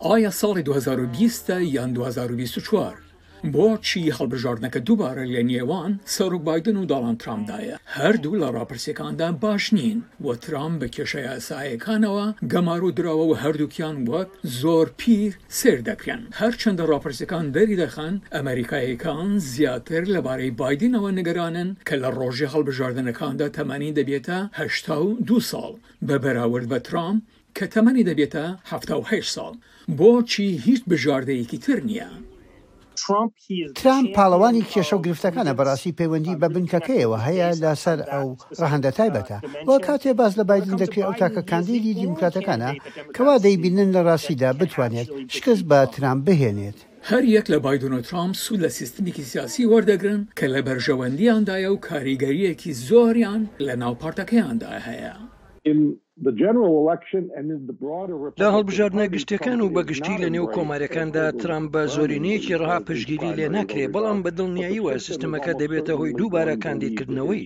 ئایا ساڵی دوو هەزار و بیست ە یان دوو هەزار و بیست و چوار؟ بۆچی هەڵبژاردنەکە دووبارە لە نێوان سەرۆک بایدن و داڵاند ترامپدایە؟ هەردوو لە ڕاپرسیەکاندا باش نین و ترامپ بە کێشە یاسایەکانەوە گەمارۆ دراوە و هەردووکیان وەک زۆر پیر سەیر دەکرێن. هەرچەندە ڕاپرسیەکان دەریدەخەن ئەمەریکاییەکان زیاتر لەبارەی بایدنەوە نیگەرانن کە لە ڕۆژی هەڵبژاردنەکاندا تەمەنی دەبێتە هەشتا و دوو ساڵ بە بەراورد بە ترامپ، کە تەمەنی دەبێتە حەفتا و هەشت ساڵ، بۆچی هیچ بژاردەیەکی تر نییە؟ ترامپ پاڵەوانی کێشە و گرفتەکانە، بەڕاستی پەیوەندی بە بنکەکەیەوە هەیە لەسەر ئەو ڕەهەندە تایبەتە، وە کاتێ باس لە بایدن دەکرێت ئەو تاکە کاندیدی دیموکراتەکانە کەوا دەیبینن لە ڕاستیدا بتوانێت شکست بە ترامپ بهێنێت. هەر یەک لە بایدن و ترامپ سوود لە سیستمێکی سیاسی وەردەگرن کە لە بەرژەوەندیاندایە و کاریگەرییەکی زۆریان لەناو پارتەکەیاندا هەیە. لە هەڵبژاردنە گشتیەکان و بەگشتی لە نێو کۆمارەکاندا ترامپ بە زۆرینەیەکی ڕەها پشتگیری لێ ناکرێ، بەڵام بە دڵنیاییەوە سیستمەکە دەبێتە هۆی دووبارە کاندیدکردنەوەی.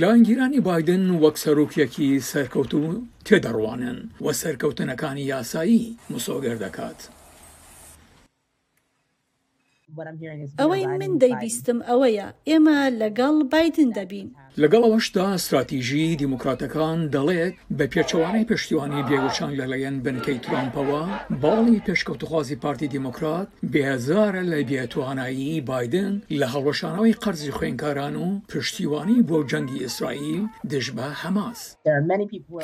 لایەنگیرانی بایدن وەک سەرۆکێکی سەرکەوتوو تێدەڕوانن و سەرکەوتنەکانی یاسایی مسۆگەر دەکات. ئەوەی من دەیبیستم ئەوەیە ئێمە لەگەڵ بایدن دەبین. لەگەڵ ئەوەشدا ستراتیژی دیموکراتەکان دەڵێت بە پێچەوانەی پشتیوانی بێوچان لەلایەن بنکەی ترامپەوە، باڵی پێشکەوتخوازی پارتی دیموکرات بێزارە لە بێتوانایی بایدن لە هەڵوەشانەوەی قەرزی خوێنکاران و پشتیوانی بۆ جەنگی ئیسرائیل دژ بە حەماس.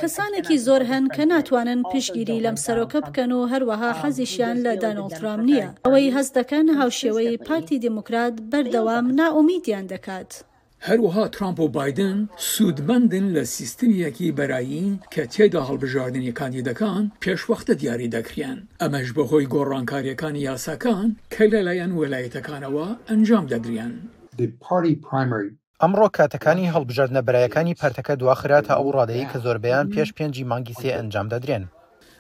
کەسانێکی زۆر هەن کە ناتوانن پشتگیری لەم سەرۆکە بکەن و هەروەها حەزیشیان لە دانۆڵد ترامپ نییە. ئەوەی هەست دەکەن هاوشێوەی پارتی دیموکرات بەردەوام نائومیدیان دەکات. هەروەها ترامپ و بایدن سوودمەندن لە سیستمیەکی بەرایی کە تێدا هەڵبژاردنی کاندیدەکان پێشوەختە دیاری دەکرێن، ئەمەش بەهۆی گۆڕانکاریەکانی یاساکان کە لەلایەن وەلایەتەکانەوە ئەنجام دەدرێن. The Party Primary ئەمڕۆ کاتەکانی هەڵبژاردنە بەرایەکانی پەرتەکە دواخرا تا ئەو ڕادەی کە زۆربەیان پێش پێنجی مانگی سێ ئەنجام دەدرێن.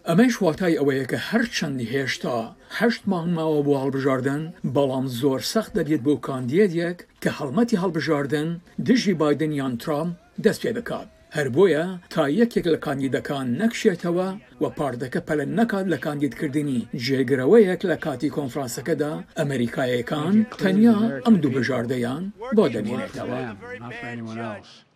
ئەمەیش واتای ئەوەیە کە هەرچەند هێشتا هەشت مانگ ماوە بۆ هەڵبژاردن، بەڵام زۆر سەخت دەبێت بۆ کاندێدێک کە هەڵمەتی هەڵبژاردن دژی بایدن یان ترامپ دەست پێ بکات. هەر بۆیە تا یەکێک لە کاندیدەکان نەکشێتەوە و پارتەکە پەلە نەکات لە کاندیدکردنی جێگرەوەیەک لە کاتی کۆنفرانسەکەدا، ئەمەریکایەکان تەنیا ئەم دوو بژاردەیان بۆ دەمێنێتەوە.